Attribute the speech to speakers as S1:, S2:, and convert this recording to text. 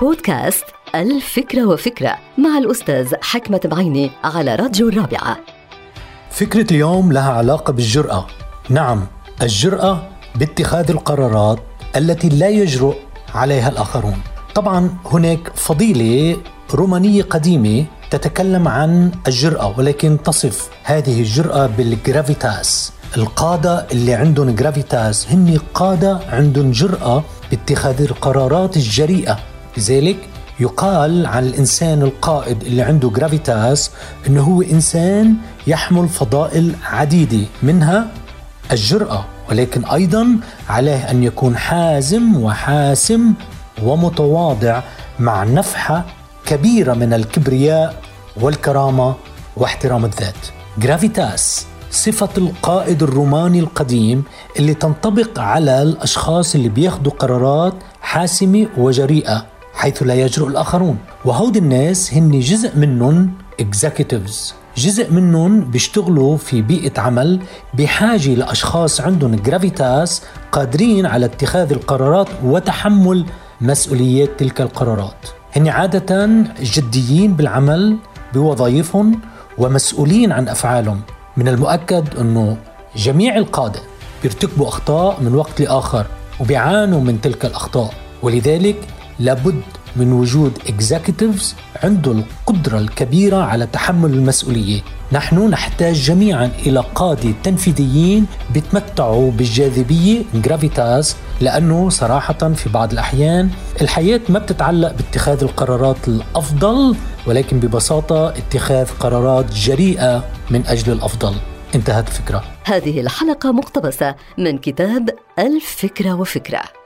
S1: بودكاست ألف فكرة وفكرة مع الأستاذ حكمت البعيني على راديو الرابعة.
S2: فكرة اليوم لها علاقة بالجرأة. نعم الجرأة باتخاذ القرارات التي لا يجرؤ عليها الآخرون. طبعا هناك فضيلة رومانية قديمة تتكلم عن الجرأة ولكن تصف هذه الجرأة بال gravitas. القادة اللي عندهم gravitas هن قادة عندهم جرأة باتخاذ القرارات الجريئة. لذلك يقال عن الإنسان القائد اللي عنده gravitas أنه هو إنسان يحمل فضائل عديدة منها الجرأة ولكن أيضا عليه أن يكون حازم وحاسم ومتواضع مع نفحة كبيرة من الكبرياء والكرامة واحترام الذات. gravitas صفة القائد الروماني القديم اللي تنطبق على الأشخاص اللي بياخدوا قرارات حاسمة وجريئة. حيث لا يجرؤ الآخرون. وهود الناس هن جزء منهم executives جزء منهم بيشتغلوا في بيئة عمل بحاجة لأشخاص عندهم جرافيتاس قادرين على اتخاذ القرارات وتحمل مسؤوليات تلك القرارات. هن عادة جديين بالعمل بوظائفهم ومسؤولين عن أفعالهم. من المؤكد أنه جميع القادة بيرتكبوا أخطاء من وقت لآخر وبيعانوا من تلك الأخطاء. ولذلك لابد من وجود executives عنده القدرة الكبيرة على تحمل المسؤولية. نحن نحتاج جميعا إلى قادة تنفيذيين بيتمتعوا بالجاذبية gravitas لأنه صراحة في بعض الأحيان الحياة ما بتتعلق باتخاذ القرارات الأفضل ولكن ببساطة اتخاذ قرارات جريئة من أجل الأفضل. انتهت الفكرة.
S1: هذه الحلقة مقتبسة من كتاب الفكرة وفكرة.